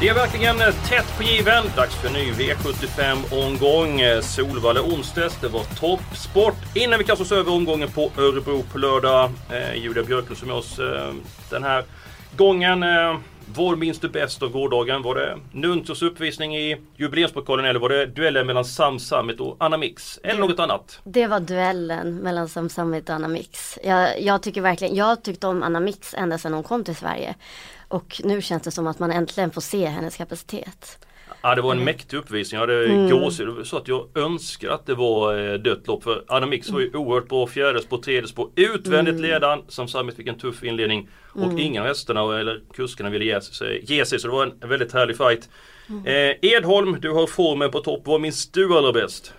Det är verkligen eh, tätt på given. Dags för ny V75-omgång. Eh, Solvalla onsdags. Det var toppsport. Innan vi kastar oss över omgången på Örebro på lördag. Eh, Julia Björklund som är oss eh, den här gången. Eh, vad minns du bäst av gårdagen? Var det Nuntos uppvisning i jubileumspokalen eller var det duellen mellan Sam Summit och Anna Mix? Eller något annat? Det var duellen mellan Sam Summit och Anna Mix. Jag, jag tycker verkligen, jag tyckte om Anna Mix ända sedan hon kom till Sverige. Och nu känns det som att man äntligen får se hennes kapacitet. Ja det var en mäktig uppvisning. Jag hade Mm. gåshud. Så att jag önskar att det var eh, dött lopp. För Anna Mix var ju oerhört bra. Fjärde spår, tredje spår. Utvändigt Mm. ledaren. Som Summit fick en tuff inledning. Och Mm. inga av hästarna eller kuskarna ville ge sig, ge sig. Så det var en väldigt härlig fight. Mm. Eh, Edholm, du har formen på topp. Vad minns du allra bäst?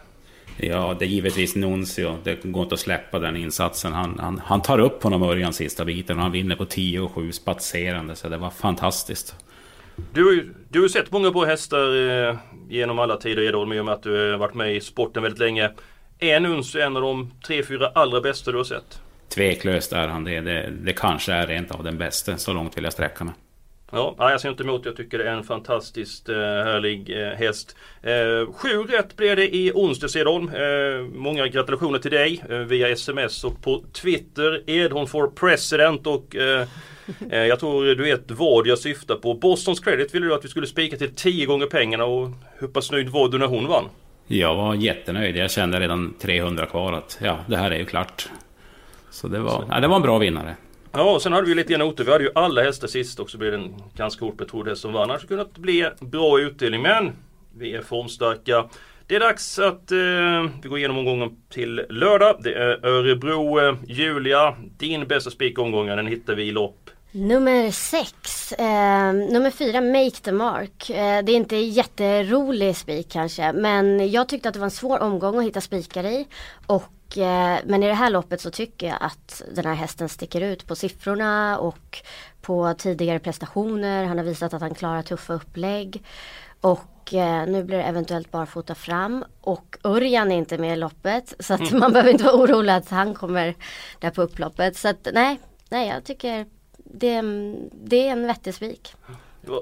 Ja, det är givetvis Nuncio. Det går inte att släppa den insatsen. Han, han, han tar upp honom Örjan sista biten och han vinner på 10 och 7 spatserande. Så det var fantastiskt. Du, du har ju sett många bra hästar eh, genom alla tider Edholm. I och med att du har varit med i sporten väldigt länge. Är Nuncio en av de tre, fyra allra bästa du har sett? Tveklöst är han det. Det, det kanske är rent av den bästa. Så långt vill jag sträcka mig. Ja, jag ser inte emot. Jag tycker det är en fantastiskt eh, härlig eh, häst. Eh, sju rätt blev det i onsdags Edholm. Många gratulationer till dig via sms och på Twitter. Edholm for president och jag tror du vet vad jag syftar på. Bostons Credit ville du att vi skulle spika till 10 gånger pengarna och hur pass nöjd var du när hon vann? Jag var jättenöjd. Jag kände redan 300 kvar att ja, det här är ju klart. Så det var, ja, det var en bra vinnare. Ja, och sen hade vi lite grann otur. Vi hade ju alla hästar sist och så blev det en ganska hårt betrodd häst som vann. Annars hade det kunnat bli bra utdelning. Men vi är formstarka. Det är dags att eh, vi går igenom omgången till lördag. Det är Örebro. Eh, Julia, din bästa spik i omgången den hittar vi i lopp. Nummer sex, eh, nummer fyra, Make the Mark. Eh, det är inte jätterolig spik kanske men jag tyckte att det var en svår omgång att hitta spikar i. Och, eh, men i det här loppet så tycker jag att den här hästen sticker ut på siffrorna och på tidigare prestationer. Han har visat att han klarar tuffa upplägg. Och eh, nu blir det eventuellt barfota fram och Örjan är inte med i loppet så att man behöver inte vara orolig att han kommer där på upploppet. Så att nej, nej jag tycker det, det är en vettig spik.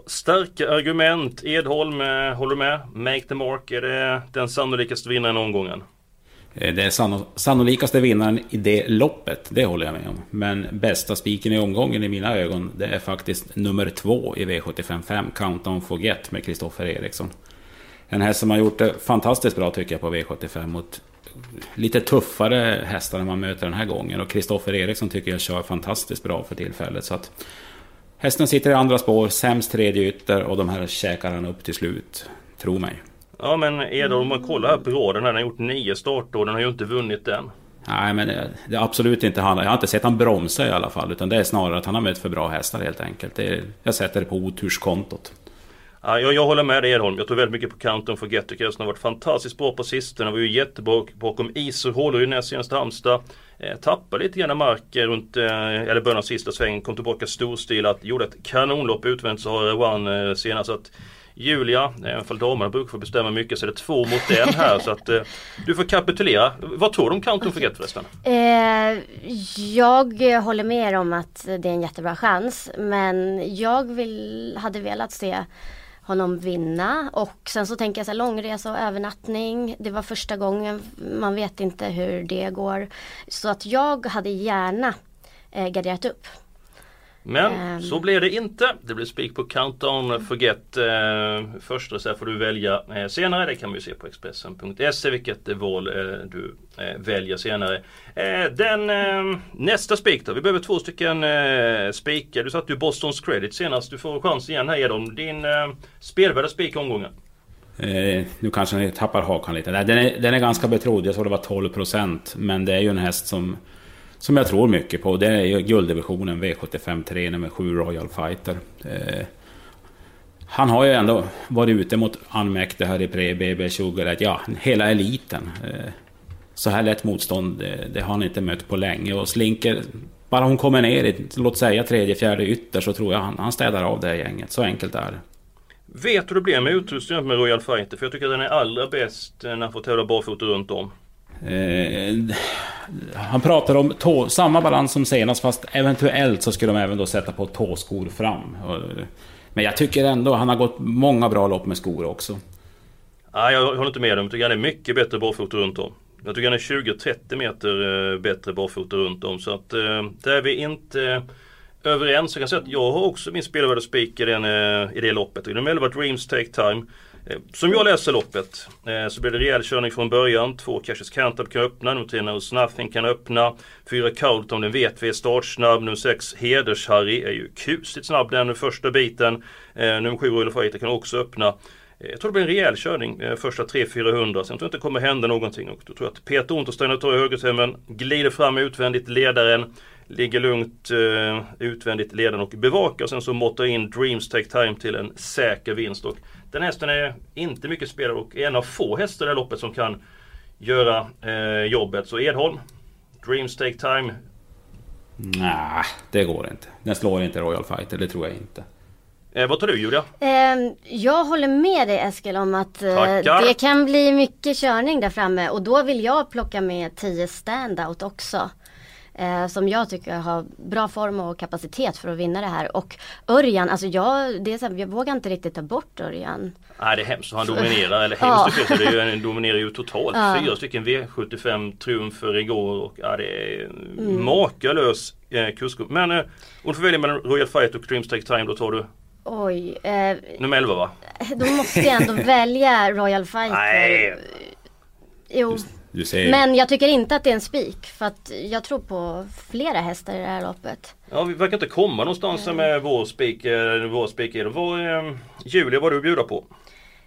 Starka argument. Edholm, eh, håller du med? Make the mark, är det den sannolikaste vinnaren i omgången? Det är sanno, sannolikaste vinnaren i det loppet, det håller jag med om. Men bästa spiken i omgången i mina ögon, det är faktiskt nummer två i V755, Countdown Forget med Kristoffer Eriksson. En häst som har gjort det fantastiskt bra tycker jag på V75 mot lite tuffare hästar än man möter den här gången. Och Kristoffer Eriksson tycker jag kör fantastiskt bra för tillfället. Så att hästen sitter i andra spår, sämst tredje ytter och de här käkar han upp till slut. Tro mig. Ja men Edholm, om man kollar här på raden. Den har gjort nio starter och den har ju inte vunnit än. Nej, men det, är absolut inte han. Jag har inte sett han bromsa i alla fall. Utan det är snarare att han har mött för bra hästar helt enkelt. Är, jag sätter det på oturskontot. Ja, jag, jag håller med dig Edholm. Jag tror väldigt mycket på Countdown för Get. Tycker har varit fantastiskt bra på sistone. Var ju jättebra bakom is och håller ju näst senaste Halmstad. Eh, tappade lite grann mark runt, eh, eller början av sista svängen. Kom tillbaka storstilat. Gjorde ett kanonlopp utvändigt så har One eh, senast. Så att Julia, eh, även om damerna brukar få bestämma mycket så är det två mot en här. så att eh, du får kapitulera. Vad tror du om Countdown Forget förresten? Eh, jag håller med er om att det är en jättebra chans men jag vill, hade velat se honom vinna och sen så tänker jag så här, långresa och övernattning. Det var första gången, man vet inte hur det går. Så att jag hade gärna eh, garderat upp. Men Ehm. så blev det inte. Det blev spik på Countdown Forget. Eh, först och sen får du välja eh, senare. Det kan ju se på Expressen.se vilket val eh, du eh, väljer senare. Eh, den eh, nästa spik då. Vi behöver två stycken eh, spikar. Du satte ju Bostons Credit senast. Du får chans igen här Edholm. Din eh, spelvärda spik i omgången. Eh, nu kanske ni tappar hakan lite. Den är, den är ganska betrodd, jag tror det var 12 procent. Men det är ju en häst som, som jag tror mycket på. Det är ju gulddivisionen V75 3 nummer 7 Royal Fighter. Eh, han har ju ändå varit ute mot Anmäkte här i pre BB 20 ja, hela eliten. Eh, så här lätt motstånd, det, har han inte mött på länge. Och Slinker, bara hon kommer ner i, låt säga tredje, fjärde ytter så tror jag han, han städar av det gänget. Så enkelt är det. Vet du hur det blir med utrustningen med Royal Fighter? För jag tycker att den är allra bäst när han får tävla barfota runt om. Eh, han pratar om tå, samma balans som senast fast eventuellt så skulle de även då sätta på tåskor fram. Men jag tycker ändå han har gått många bra lopp med skor också. Nej, jag håller inte med dig. Jag tycker han är mycket bättre barfota runt om. Jag tycker han är 20-30 meter eh, bättre barfota runt om. Så att eh, där är vi inte eh, överens. Jag kan säga att jag har också min spelvärde spiker i, i det loppet. I nummer 11 Dreams Take Time. Eh, som jag läser loppet eh, så blir det rejäl körning från början. Två Cassius Cantab kan öppna, nummer 3 Nose Nothing kan öppna. Fyra Carlton, den vet vi är startsnabb. Nummer 6 Heders-Harry är ju kusligt snabb den första biten. Eh, nummer 7 Royal Fighter kan också öppna. Jag tror det blir en rejäl körning första 300-400. Sen tror jag inte det kommer hända någonting. Och då tror jag att Peter Untersteiner tar i högertömmen, glider fram utvändigt ledaren. Ligger lugnt utvändigt ledaren och bevakar. Sen så måttar in Dreams Take Time till en säker vinst. Och den hästen är inte mycket spelad och är en av få hästar i det här loppet som kan göra uh, jobbet. Så Edholm, Dreams Take Time. Nej, det går inte. Den slår inte Royal Fighter, det tror jag inte. Eh, vad tar du Julia? Eh, jag håller med dig Eskil om att eh, det kan bli mycket körning där framme och då vill jag plocka med 10 standout också. Eh, som jag tycker har bra form och kapacitet för att vinna det här. Och Örjan, alltså jag, det är så här, jag vågar inte riktigt ta bort Örjan. Nej det är hemskt han dominerar, eller hemskt ja. det är ju, han dominerar ju totalt. Ja. Fyra stycken V75 triumfer igår och ja, det är mm. makalös eh, kursgrupp. Men eh, om du får välja mellan Royal Fight och Dreams Take Time, då tar du Oj. Eh, Nummer 11 va? Då måste jag ändå välja Royal Fighter. Nej. Jo. Men jag tycker inte att det är en spik för att jag tror på flera hästar i det här loppet. Ja, vi verkar inte komma någonstans mm. med vår spik. Eh, vår spik vad, eh, Julia, vad du bjuder på?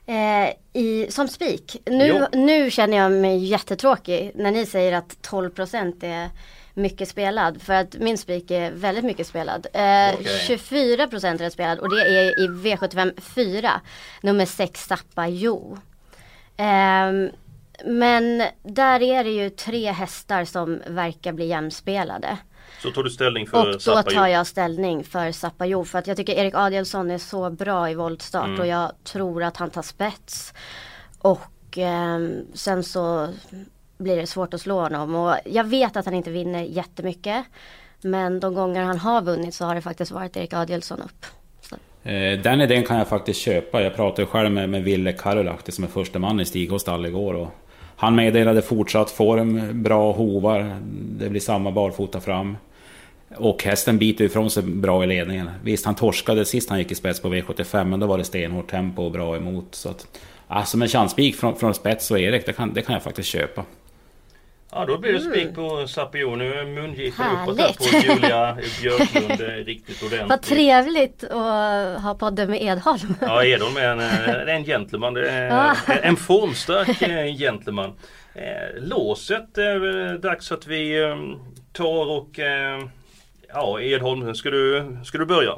Eh, i, som spik. Nu, nu känner jag mig jättetråkig när ni säger att 12% är mycket spelad. För att min spik är väldigt mycket spelad. Eh, okay. 24% är spelad och det är i V75 4. Nummer 6 Zappa Jo. Eh, men där är det ju tre hästar som verkar bli jämspelade. Så tar du ställning för Och då tar jag ställning för Zappajo för att jag tycker Erik Adielsson är så bra i voltstart mm. och jag tror att han tar spets. Och eh, sen så blir det svårt att slå honom och jag vet att han inte vinner jättemycket. Men de gånger han har vunnit så har det faktiskt varit Erik Adielsson upp. Eh, den idén kan jag faktiskt köpa. Jag pratade själv med, med Ville Karolahti som är första man i Stig stall igår. Och han meddelade fortsatt form, bra hovar, det blir samma barfota fram. Och hästen biter ifrån sig bra i ledningen. Visst, han torskade sist han gick i spets på V75, men då var det stenhårt tempo och bra emot. Så att, alltså med chanspik från, från spets och Erik, det kan, det kan jag faktiskt köpa. Ja då blir det spik mm. på Sapio. Nu är mungipan uppåt här på Julia Björklund riktigt ordentligt. Vad trevligt att ha podden med Edholm. Ja Edholm är en, eh, en gentleman. Ja. En formstark eh, gentleman. Eh, låset är dags att vi tar och Ja Edholm, ska du, ska du börja?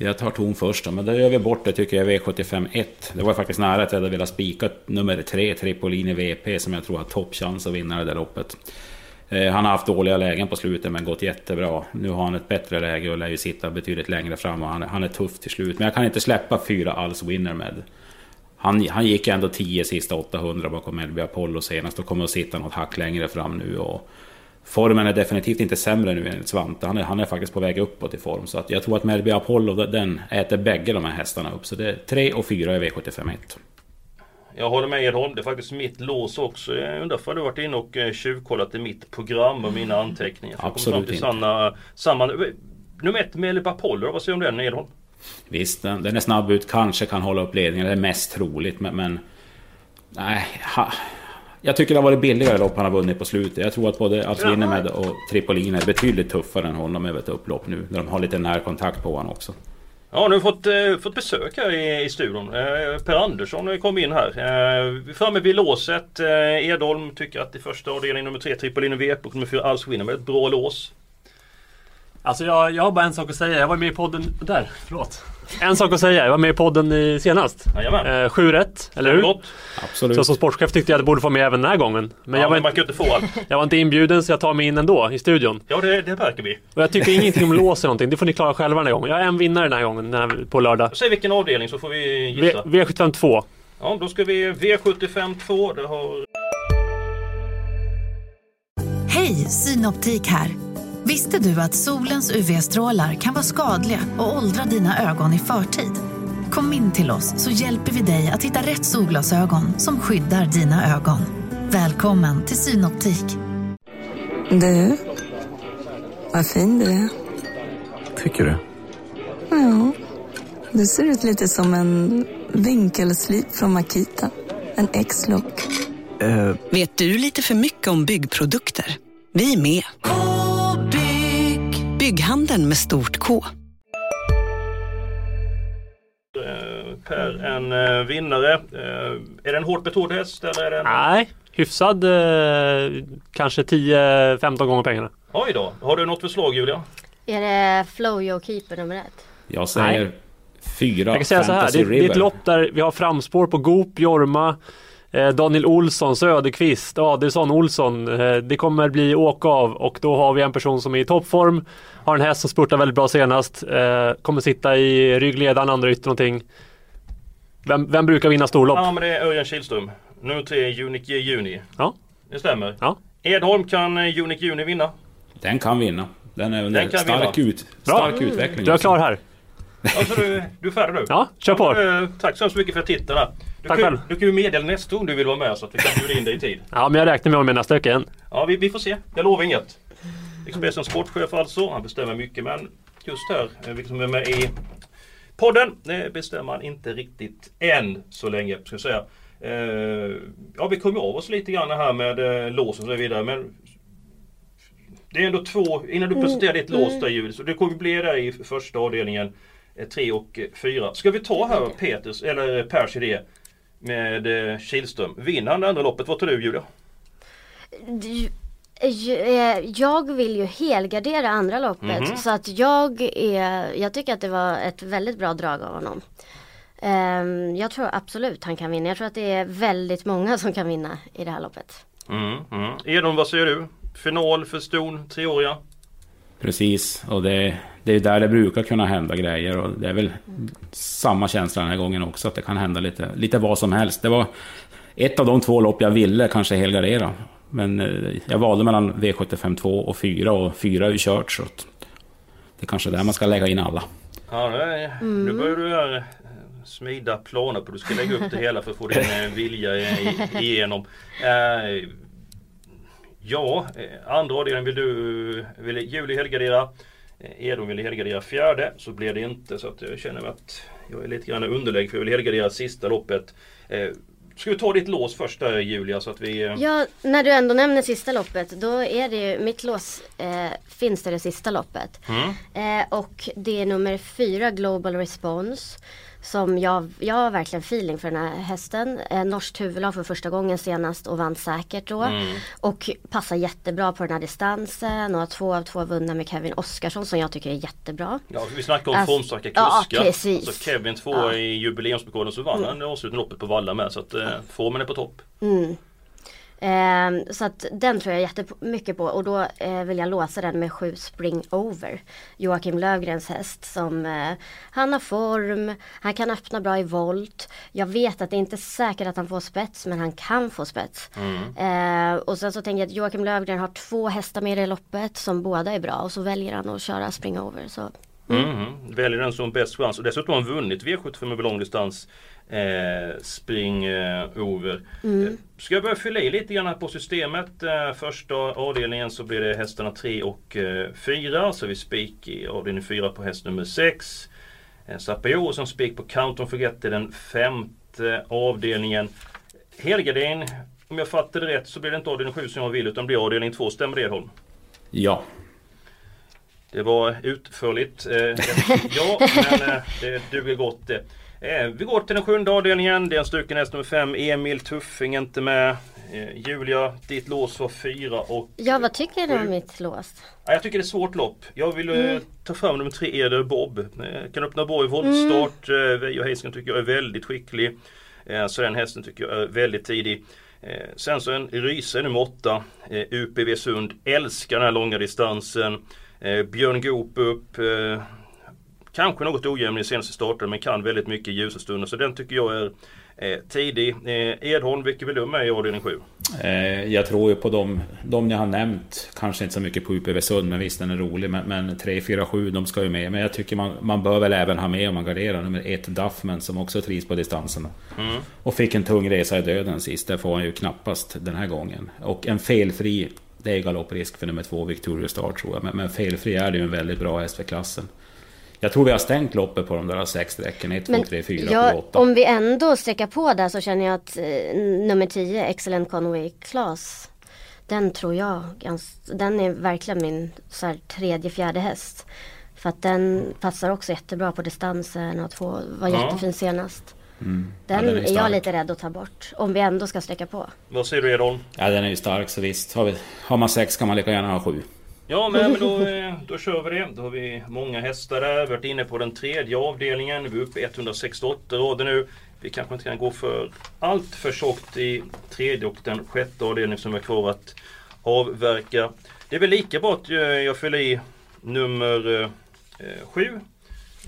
Jag tar ton först då, men då gör vi bort det tycker jag V75 1. Det var faktiskt nära att jag hade velat spika nummer 3, Tripolini VP, som jag tror har toppchans att vinna det där loppet. Eh, han har haft dåliga lägen på slutet men gått jättebra. Nu har han ett bättre läge och lär ju sitta betydligt längre fram och han, han är tuff till slut. Men jag kan inte släppa fyra alls winner med. Han, han gick ändå 10 sista 800 bakom Melby Apollo senast och kommer att sitta något hack längre fram nu. Och formen är definitivt inte sämre nu enligt Svante. Han är, han är faktiskt på väg uppåt i form. Så att jag tror att Melby Apollo den äter bägge de här hästarna upp. Så det är 3 och 4 i V751. Jag håller med Edholm. Det är faktiskt mitt lås också. Jag undrar om du varit inne och eh, tjuvkollat i mitt program och mina anteckningar. För Absolut inte. Samma, samma, nummer ett, Melby Apollo. Vad säger du om den Edholm? Visst, den, den är snabb ut. Kanske kan hålla upp ledningen. Det är mest troligt. Men, men nej, ha, jag tycker det har varit billigare lopp han har vunnit på slutet. Jag tror att både Alf Winnermed och Tripolin är betydligt tuffare än honom över ett upplopp nu. När de har lite närkontakt på honom också. Ja, nu har fått, eh, fått besök här i, i studion. Eh, per Andersson kom in här. Eh, framme vid låset. Eh, Edholm tycker att i första avdelningen nummer tre, trippel in i V-bok nummer fyra, Alls vinner med ett bra lås. Alltså jag, jag har bara en sak att säga. Jag var med i podden... Där, förlåt. En sak att säga. Jag var med i podden i senast. Jajamän. Eh, sju rätt, eller hur? Gott. Absolut. Så som sportchef tyckte jag att jag borde få med även den här gången. Men, ja, jag, var men man inte, kan inte få allt. jag var inte inbjuden så jag tar mig in ändå i studion. Ja, det, det märker vi. Och jag tycker ingenting om lås eller någonting. Det får ni klara själva den här gången. Jag är en vinnare den här gången den här, på lördag. Säg vilken avdelning så får vi V, gissa. V752. Ja, då ska vi V75 2. Det har... Hej, Synoptik här. Visste du att solens UV-strålar kan vara skadliga och åldra dina ögon i förtid? Kom in till oss så hjälper vi dig att hitta rätt solglasögon som skyddar dina ögon. Välkommen till Synoptik. Du, vad fin du är. Tycker du? Ja, du ser ut lite som en vinkelslip från Makita. En X-look. Eh, Vet du lite för mycket om byggprodukter? Vi är med. -bygg. Bygghandeln med stort K. Eh, Per en eh, vinnare. Eh, är det en hårt betrodd häst eller är det en... Nej, hyfsad. Kanske 10-15 gånger pengarna. Oj då. Har du något förslag Julia? Är det Flojo Keeper nummer ett? Jag säger Nej. fyra Jag kan säga så här. Det, det är ett lopp där vi har framspår på Goop, Jorma, Daniel Olsson, Söderqvist, Adelsson, Olsson. Eh, det kommer bli åka av och då har vi en person som är i toppform. Har en häst som spurtar väldigt bra senast. Eh, kommer sitta i ryggledaren, andra ytter någonting. Vem, vem brukar vinna storlopp? Ja men det är Örjan Kihlström. Nummer tre Unique Juni. Ja. Det stämmer. Ja. Edholm kan eh, Unique Juni vinna. Den kan vinna. Den är under Den stark, vinna. ut, Bra. stark utveckling. Du är klar här. Alltså du, du är färdig nu? Ja, kör på. men, eh, tack så hemskt mycket för att tittarna. Du Tack kan, själv. Du kan ju meddela nästa gång du vill vara med så att vi kan bjuda in dig i tid. Ja, men jag räknar med att vara med nästa vecka igen. Ja, vi, vi får se. Jag lovar inget. Expressens sportchef alltså. Han bestämmer mycket men just här, eh, vilka som är med i podden, det bestämmer han inte riktigt än så länge. Ska jag säga. Eh, ja, vi kommer av oss lite grann här med eh, lås och så vidare. Men det är ändå två, innan du presenterar ditt lås där Julius, så det kommer bli där i första avdelningen 3 och 4. Ska vi ta här Peters, eller Pers idé med eh, Kihlström. Vinner han det andra loppet? Vad tror du Julia? Du- eh, Jag vill ju helgardera andra loppet Mhm. så att jag är, jag tycker att det var ett väldigt bra drag av honom. Ehm, Jag tror absolut han kan vinna. Jag tror att det är väldigt många som kan vinna i det här loppet. Mm, mm. Edon, vad säger du? Final för ston, treåriga? Precis, och det, det är där det brukar kunna hända grejer. Och det är väl samma känsla den här gången också, att det kan hända lite, lite vad som helst. Det var ett av de två lopp jag ville kanske helgardera. Men eh, jag valde mellan V75 2 och 4 och 4 är ju kört så att det är kanske är där man ska lägga in alla. Ja, nu börjar du eh, smida planer på hur du ska lägga upp det hela för att få din eh, vilja igenom. Ja, andra avdelningen vill du, vill Julie helgardera. Eh, Edon vill helgardera fjärde, så blev det inte. Så att jag känner att jag är lite grann i underläge för jag vill helgardera sista loppet. Eh, ska vi ta ditt lås först där Julia så att vi... eh, Ja, när du ändå nämner sista loppet då är det ju, mitt lås eh, finns det det sista loppet. Mm. Eh, och det är nummer fyra Global Response. Som jag, jag har verkligen feeling för den här hästen. Eh, norskt huvudlag för första gången senast och vann säkert då. Mm. Och passar jättebra på den här distansen och har två av två vunna med Kevin Oskarsson som jag tycker är jättebra. Ja, vi snackar om Alltså, formstarka ja, kuskar. precis. Alltså Kevin två Ja. i jubileumspokalen så vann han avslutande loppet på Valla med. Så att eh, formen är på topp. Mm. Ehm, så att den tror jag jättemycket på och då eh, vill jag låsa den med sju Spring Over. Joakim Lövgrens häst som eh, han har form, han kan öppna bra i volt. Jag vet att det inte är säkert att han får spets men han kan få spets. Eh, och sen så tänker jag att Joakim Lövgren har två hästar med i det loppet som båda är bra och så väljer han att köra Spring Over. Så. Mhm. Väljer den som bäst chans och dessutom har han vunnit V75 över långdistans eh, Spring eh, Over. Mm. Eh, Ska jag börja fylla i lite grann här på systemet. Eh, första avdelningen så blir det hästarna 3 och 4. Så vi spik i avdelning 4 på häst nummer 6. Eh, Sapio sen spik på Count on Forget i den femte avdelningen. Helgardin, om jag fattar det rätt så blir det inte avdelning 7 som jag vill utan blir avdelning 2. Stämmer det Edholm? Ja, Det var utförligt. Eh, ja, men eh, det duger gott det. Eh, vi går till den sjunde avdelningen. Det är en stycken häst nummer fem. Emil Tuffing inte med. Julia, ditt lås var fyra och... Ja, vad tycker du om mitt lås? Ja, jag tycker det är ett svårt lopp. Jag vill Mm. ta fram nummer tre, Eder Bob. Kan öppna bra i voltstart. Mm. Veijo Heiskanen tycker jag är väldigt skicklig. Så den hästen tycker jag är väldigt tidig. Sen så en Ryse nummer åtta. UPV Sund. Älskar den här långa distansen. Eh, Björn Goop upp. Eh, kanske något ojämn i senaste starten men kan väldigt mycket i ljusa stunder. Så den tycker jag är eh, tidig. Eh, Edholm, vilken vill du med i avdelning 7? Eh, jag tror ju på de, de jag har nämnt. Kanske inte så mycket på UPV Sund, men visst den är rolig. Men, men 3, 4, 7 de ska ju med. Men jag tycker man, man bör väl även ha med om man garderar nummer ett Duffman som också trivs på distanserna. Mm. Och fick en tung resa i döden sist. Det får han ju knappast den här gången. Och en felfri, det är galopprisk för nummer två Victoria Star tror jag. Men, men felfri är det ju en väldigt bra häst för klassen. Jag tror vi har stängt loppet på de där sex strecken. 1, 2, 3, 4, 7, ja, 8. om vi ändå sträcker på där så känner jag att eh, nummer 10, Excellent Conway Class, den tror jag, den är verkligen min så här, tredje, fjärde häst. För att den passar också jättebra på distansen och två, var Ja. jättefin senast. Mm. Den, Ja, den är är jag lite rädd att ta bort. Om vi ändå ska sträcka på. Vad säger du Edholm? Ja den är ju stark så visst. Har, vi, har man sex kan man lika gärna ha sju. Ja men, men då, eh, då kör vi det. Då har vi många hästar där. Vi har varit inne på den tredje avdelningen. Vi är uppe i 168 rader nu. Vi kanske inte kan gå för allt för tjockt i tredje och den sjätte avdelningen som är kvar att avverka. Det är väl lika bra att eh, jag fyller i nummer eh, sju.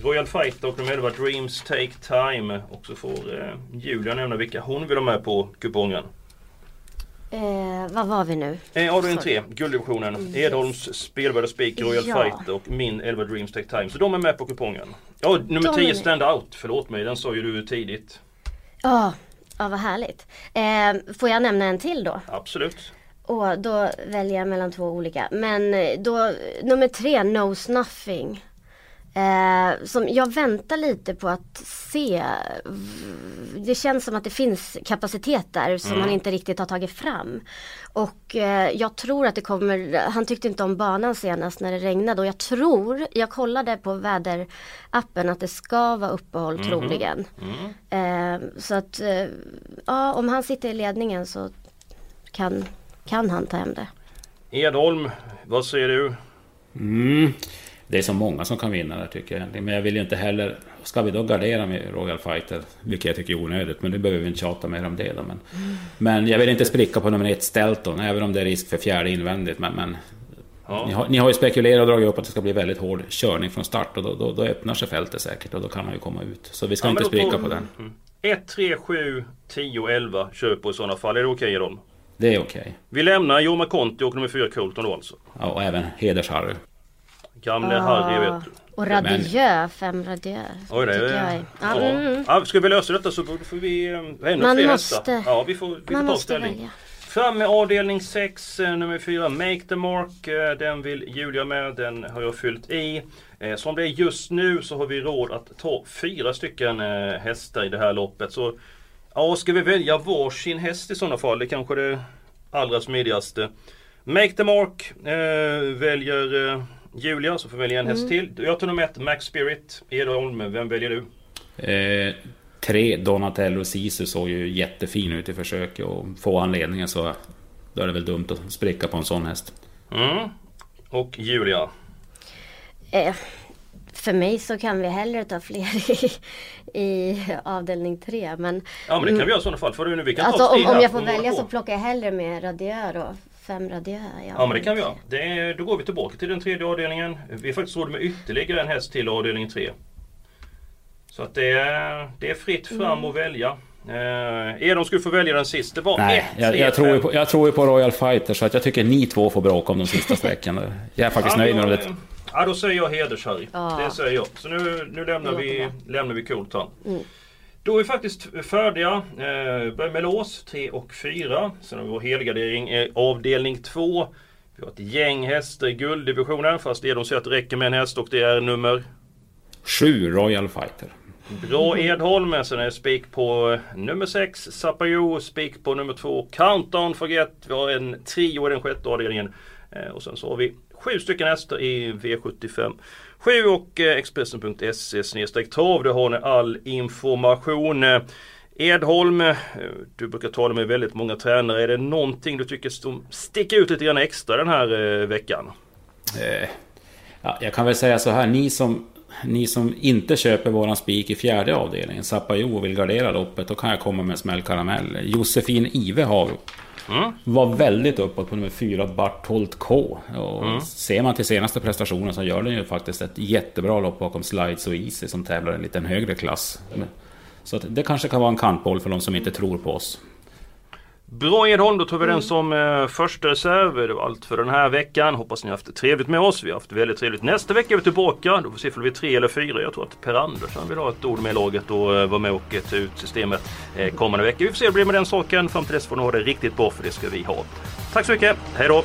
Royal Fighter och nummer 11 Dreams Take Time. Och så får eh, Julia nämna vilka hon vill ha med på kupongen. Eh, vad var vi nu? Eh, avdelning 3, gulddivisionen. Edholms spelvärda spik, Royal Ja. Fighter och min 11 Dreams Take Time. Så de är med på kupongen. Ja, nummer De 10 är- Stand Out. Förlåt mig, den sa ju du tidigt. Ja, ja vad härligt. Eh, får jag nämna en till då? Absolut. Och då väljer jag mellan två olika. Men eh, då, nummer tre, Knows Nothing. Eh, som jag väntar lite på att se. Det känns som att det finns kapacitet där som Mm. han inte riktigt har tagit fram. Och eh, jag tror att det kommer, han tyckte inte om banan senast när det regnade och jag tror, jag kollade på väderappen att det ska vara uppehåll Mhm. troligen. Mm. Eh, så att, eh, ja om han sitter i ledningen så kan, kan han ta hem det. Edholm, vad säger du? Mm. Det är så många som kan vinna där tycker jag. Men jag vill ju inte heller... Ska vi då gardera med Royal Fighter? Vilket jag tycker är onödigt, men nu behöver vi inte tjata mer om det då. Men, men jag vill inte spricka på nummer ett Stelton, även om det är risk för fjärde invändigt. Men, men Ja. ni, har, ni har ju spekulerat och dragit upp att det ska bli väldigt hård körning från start och då, då, då öppnar sig fältet säkert och då kan han ju komma ut. Så vi ska Ja, inte spricka på den. Mm. 1, 3, 7, 10, 11 kör på i sådana fall. Är det okej Edholm? Det är okej. Vi lämnar Jorma Conti och nummer 4 Colton då alltså. Ja, och även Heders-Harry. Gamle Harry vet du. Och Radieux, fem Radieux. Oj, det är... är- Ja. Ja, mm. Ja, ska vi lösa detta så får vi eh, ännu Man fler måste- hästar. Ja, vi får, vi får man ta ställning. välja. Fram med avdelning 6, nummer 4, Make the Mark. Eh, Den vill Julia med, den har jag fyllt i. Eh, Som det är just nu så har vi råd att ta fyra stycken eh, hästar i det här loppet. Så ja, ska vi välja varsin häst i sådana fall? Det är kanske det allra smidigaste. Make the Mark eh, väljer eh, Julia, så får vi välja en häst Mm. till. Jag tar nummer ett, Max Spirit. Edholm, vem väljer du? Eh, tre Donatello Sisu såg ju jättefin ut i försöket och får han ledningen så då är det väl dumt att spricka på en sån häst. Mm. Och Julia. Eh, för mig så kan vi hellre ta fler i, i avdelning tre. Men, Ja men det kan vi göra i sådana fall. För nu, vi kan alltså, ta om, om jag får välja så plockar jag hellre med Radieux då. Fem Radieux. Ja men det kan vi göra. Det är, då går vi tillbaka till den tredje avdelningen. Vi har faktiskt råd med ytterligare en häst till avdelning tre. Så att det är, det är fritt fram Mm. att välja. Eh, Edom skulle få välja den sista. Det var Nej, ett, jag, jag, tror ju på, jag tror ju på Royal Fighter så att jag tycker ni två får bråka om de sista sträckorna. Jag är faktiskt Ja, nöjd med då, det. Ja då säger jag heders-Harry. Ja. Det säger jag. Så nu, nu lämnar, vi, lämnar vi Coltan. Mm. Då är vi faktiskt färdiga. Eh, börjar med lås 3 och 4. Sen har vi vår helgardering eh, avdelning 2. Vi har ett gäng hästar i gulddivisionen fast det de säger att det räcker med en häst och det är nummer Sju Royal Fighter. Bra Edholm, sen är det spik på nummer 6 Sapayo, spik på nummer 2 Countdown Forget. Vi har en trio i den sjätte avdelningen. Eh, och sen så har vi sju stycken hästar i V75 7 och eh, Expressen.se eh, snedstreck trav. Där har ni all information. Eh, Edholm, du brukar tala med väldigt många tränare. Är det någonting du tycker som sticker ut lite grann extra den här veckan? Eh, ja, jag kan väl säga så här, ni som, ni som inte köper våran spik i fjärde avdelningen, Zappajo och vill gardera loppet, då kan jag komma med en smällkaramell. Josefin Ivehav Mm. Var väldigt uppåt på nummer 4, Barthold K. Och mm. Ser man till senaste prestationen så gör den ju faktiskt ett jättebra lopp bakom Slides och Easy som tävlar i en liten högre klass. Så det kanske kan vara en kantboll för de som inte tror på oss. Bra Edholm, då tar vi den mm. som eh, första reserv. Det var allt för den här veckan. Hoppas ni har haft det trevligt med oss. Vi har haft väldigt trevligt. Nästa vecka är vi tillbaka. Då får vi se om vi är tre eller fyra. Jag tror att Per Andersson vill ha ett ord med laget och eh, vara med och ta ut systemet eh, kommande vecka. Vi får se hur det blir med den saken. Fram till dess får ni ha det riktigt bra för det ska vi ha. Tack så mycket. Hej då!